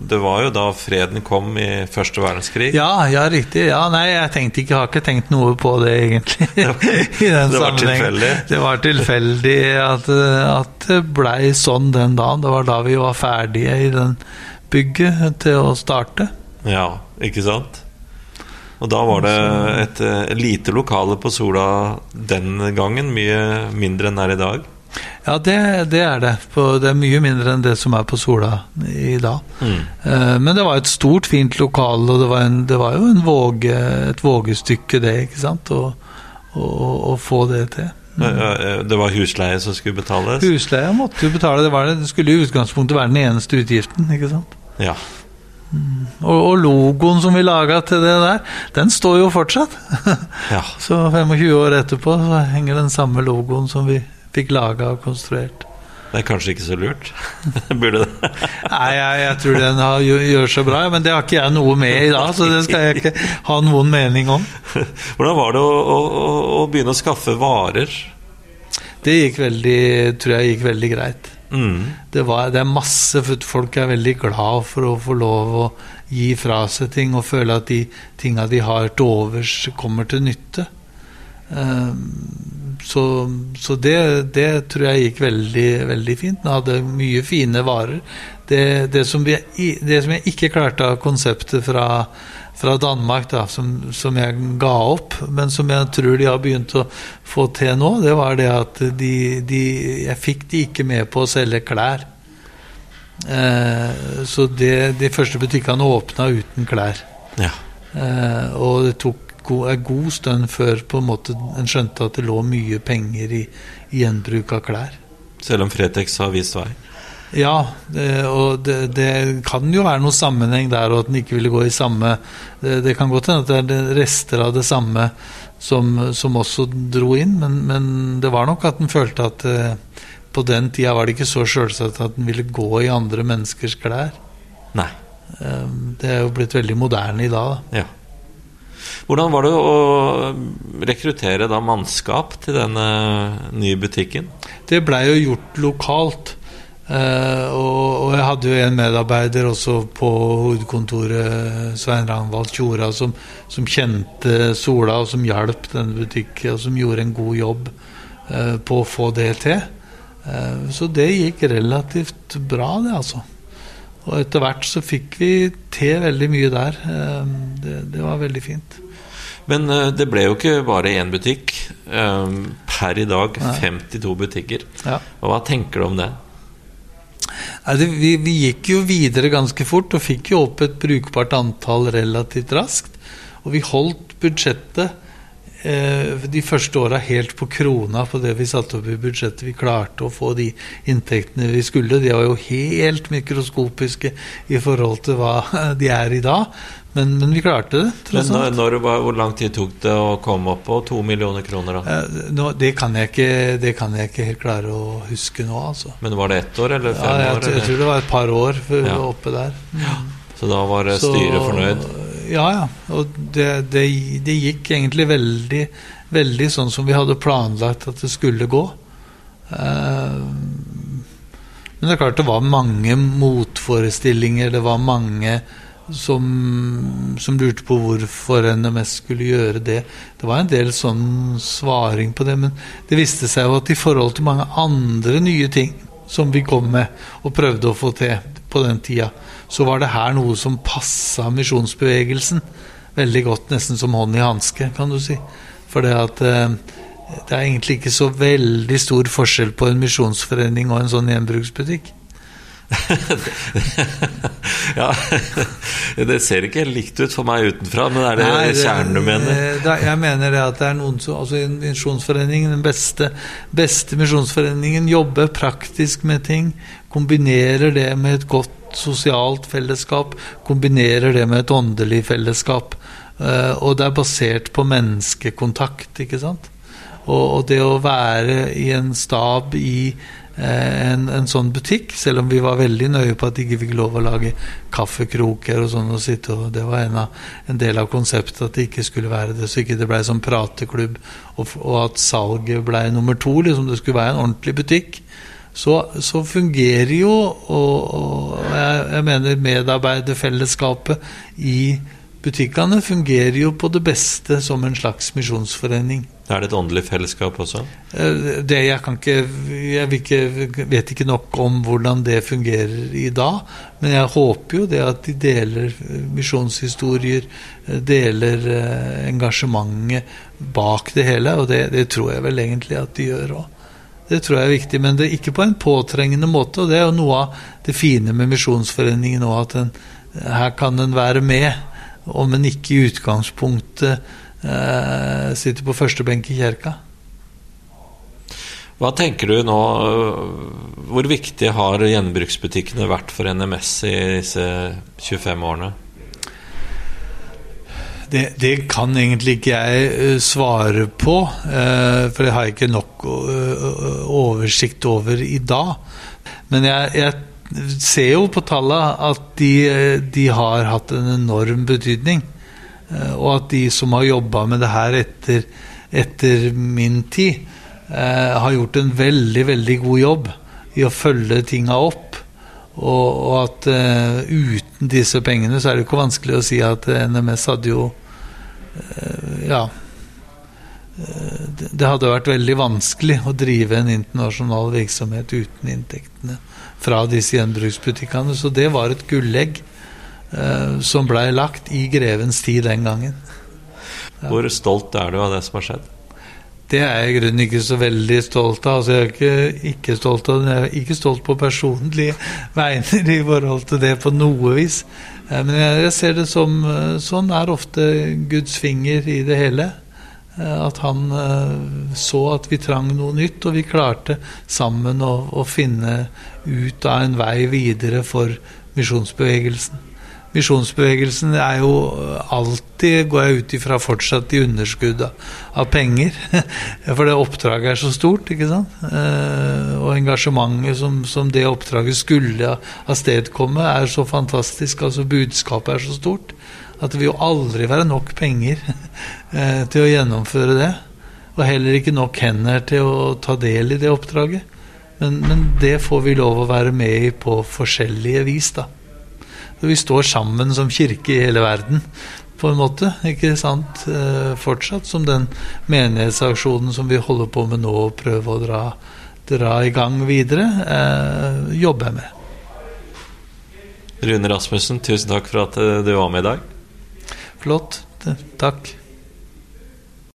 det, var jo, da freden kom i første verdenskrig. Ja, ja, riktig. Ja, nei, jeg tenkte ikke, har ikke tenkt noe på det, egentlig. I den det var tilfeldig? Det var tilfeldig at, at det blei sånn den dagen. Det var da vi var ferdige i den bygget til å starte. Ja, ikke sant? Og da var det et, et lite lokale på Sola den gangen, mye mindre enn det er i dag. Ja, det, det er det. På, det er mye mindre enn det som er på Sola i dag. Mm. Eh, men det var et stort, fint lokal, og det var, en, det var jo våge, et vågestykke, det, ikke sant? Å få det til. Mm. Det var husleie som skulle betales? Husleie måtte jo betale. Det, det. det, skulle i utgangspunktet være den eneste utgiften, ikke sant? Ja. Mm. Og, og, logoen som vi laga til det der, den står jo fortsatt. ja. Så 25 år etterpå så henger den samme logoen som vi fikk laga og konstruert. Det er kanskje ikke så lurt? Burde det? Nei, jeg, jeg, tror den har, gjør seg bra, men det har ikke jeg noe med i dag. Så det skal jeg ikke ha noen mening om. Hvordan var det å, å, å begynne å skaffe varer? Det gikk veldig, tror jeg gikk veldig greit. Mm. Det, var, det, er masse Folk er veldig glad for å få lov å gi fra seg ting og føle at de tinga de har til overs, kommer til nytte. Så, så det, det, tror jeg gikk veldig, veldig fint. Den hadde mye fine varer. Det, det, som, jeg, det som, jeg, ikke klarte av konseptet fra, fra Danmark, da, som, som, jeg ga opp, men som jeg tror de har begynt å få til nå, det var det at de, de, jeg fikk de ikke med på å selge klær. Eh, så de første butikkene åpna uten klær. Ja. Eh, og det tok god, en god stund før på en måte en skjønte at det lå mye penger i, i gjenbruk av klær. Selv om Fretex har vist vei? Ja, det, og det, det, kan jo være noe sammenheng der, og at den ikke ville gå i samme Det, det kan godt hende at det er rester av det samme som, som også dro inn, men, men, det var nok at den følte at eh, på den tida var det ikke så sjølsagt at den ville gå i andre menneskers klær. Nei. Eh, det er jo blitt veldig moderne i dag. Da. Ja. Hvordan var det å rekruttere da mannskap til denne nye butikken? Det blei jo gjort lokalt. Uh, og, jeg hadde jo en medarbeider også på hovedkontoret, Svein Ragnvald Tjora, som, som, kjente Sola, og som hjalp denne butikken, og som gjorde en god jobb uh, på å få det til. Uh, så det gikk relativt bra, det, altså. Og etter hvert så fikk vi til veldig mye der. Eh, det, det var veldig fint. Men uh, det ble jo ikke bare én butikk. Um, per i dag 52 butikker. Ja. Og hva tenker du om det? Nei, det, vi, vi, gikk jo videre ganske fort og fikk jo opp et brukbart antall relativt raskt. Og vi holdt budsjettet eh, de første åra helt på krona på det vi satte opp i budsjettet. Vi klarte å få de inntektene vi skulle. De var jo helt mikroskopiske i forhold til hva de er i dag. Men, men vi klarte det. Men når, når, Hvor lang tid tok det å komme opp på to millioner kroner? da? Eh, nå, det, kan ikke, det, kan jeg ikke, helt klare å huske nå, altså. Men var det ett år eller fem ja, jeg, år? Jeg tror det var et par år før vi var oppe der. Ja. Så da var styret fornøyd? Ja, ja. Og det, det, det, gikk egentlig veldig, veldig sånn som vi hadde planlagt at det skulle gå. Uh, men det er klart det var mange motforestillinger, det var mange som, som, lurte på hvorfor NMS skulle gjøre det. Det var en del sånn svaring på det, men det viste seg jo at i forhold til mange andre nye ting som vi kom med og prøvde å få til på den tida, så var det her noe som passa misjonsbevegelsen veldig godt, nesten som hånd i hanske, kan du si. For det at eh, det er egentlig ikke så veldig stor forskjell på en misjonsforening og en sånn gjenbruksbutikk. ja, det ser ikke helt likt ut for meg utenfra, men er det Nei, kjernen du mener? Det, jeg mener det at det er noen som altså Misjonsforeningen, den beste, beste misjonsforeningen, jobber praktisk med ting. Kombinerer det med et godt sosialt fellesskap. Kombinerer det med et åndelig fellesskap. Uh, og det er basert på menneskekontakt, ikke sant? Og, og det å være i en stab i Eh, en, en, sånn butikk, selv om vi var veldig nøye på at de ikke fikk lov å lage kaffekroker og sånn og sitte og Det var en, av, en, del av konseptet at det ikke skulle være det, så ikke det blei sånn prateklubb, og, og at salget blei nummer to, liksom det skulle være en ordentlig butikk. Så, så fungerer jo, og, og jeg, jeg mener medarbeiderfellesskapet i butikkene fungerer jo på det beste som en slags misjonsforening. Er det et åndelig fellesskap også? Eh, det jeg kan ikke Jeg ikke, vet ikke nok om hvordan det fungerer i dag. Men jeg håper jo det at de deler eh, misjonshistorier, eh, deler engasjementet bak det hele. Og det, det tror jeg vel egentlig at de gjør òg. Det tror jeg er viktig, men det er ikke på en påtrengende måte. Og det er jo noe av det fine med Misjonsforeningen òg, at den, her kan en være med, om en ikke i utgangspunktet eh, sitter på første benk i kirka. Hva tenker du nå Hvor viktig har gjenbruksbutikkene vært for NMS i disse 25 årene? Det, det, kan egentlig ikke jeg eh, svare på, eh, for det har jeg ikke nok eh, oversikt over i dag. Men jeg, jeg ser jo på tallene at de, de har hatt en enorm betydning. Eh, og at de som har jobba med det her etter, etter min tid, eh, har gjort en veldig, veldig god jobb i å følge tinga opp. Og, at uh, uten disse pengene så er det ikke vanskelig å si at NMS hadde jo Ja. Uh, det hadde vært veldig vanskelig å drive en internasjonal virksomhet uten inntektene fra disse gjenbruksbutikkene. Så det var et gullegg eh, som blei lagt i grevens tid den gangen. Ja. Hvor stolt er du av det som har skjedd? Det er jeg i grunnen ikke så veldig stolt av. Altså, jeg er ikke, ikke stolt av. Jeg er ikke stolt på personlige vegne i forhold til det på noe vis. Eh, men jeg, ser det som eh, Sånn er ofte Guds finger i det hele. Eh, at han så at vi trang noe nytt, og vi klarte sammen å, å finne ut av en vei videre for misjonsbevegelsen. Misjonsbevegelsen er jo alltid, går jeg ut ifra, fortsatt i underskudd av penger. For det oppdraget er så stort, ikke sant. Eh, og engasjementet som, som det oppdraget skulle avstedkomme, er så fantastisk. Altså budskapet er så stort at det vil jo aldri være nok penger eh, til å gjennomføre det. Og heller ikke nok hender til å ta del i det oppdraget. Men, men det får vi lov å være med i på forskjellige vis, da. Vi står sammen som kirke i hele verden, på en måte. ikke sant? Eh, fortsatt som den menighetsaksjonen som vi holder på med nå, og prøver å dra, dra i gang videre, eh, jobber jeg med. Rune Rasmussen, tusen takk for at eh, du var med i dag. Flott. Takk.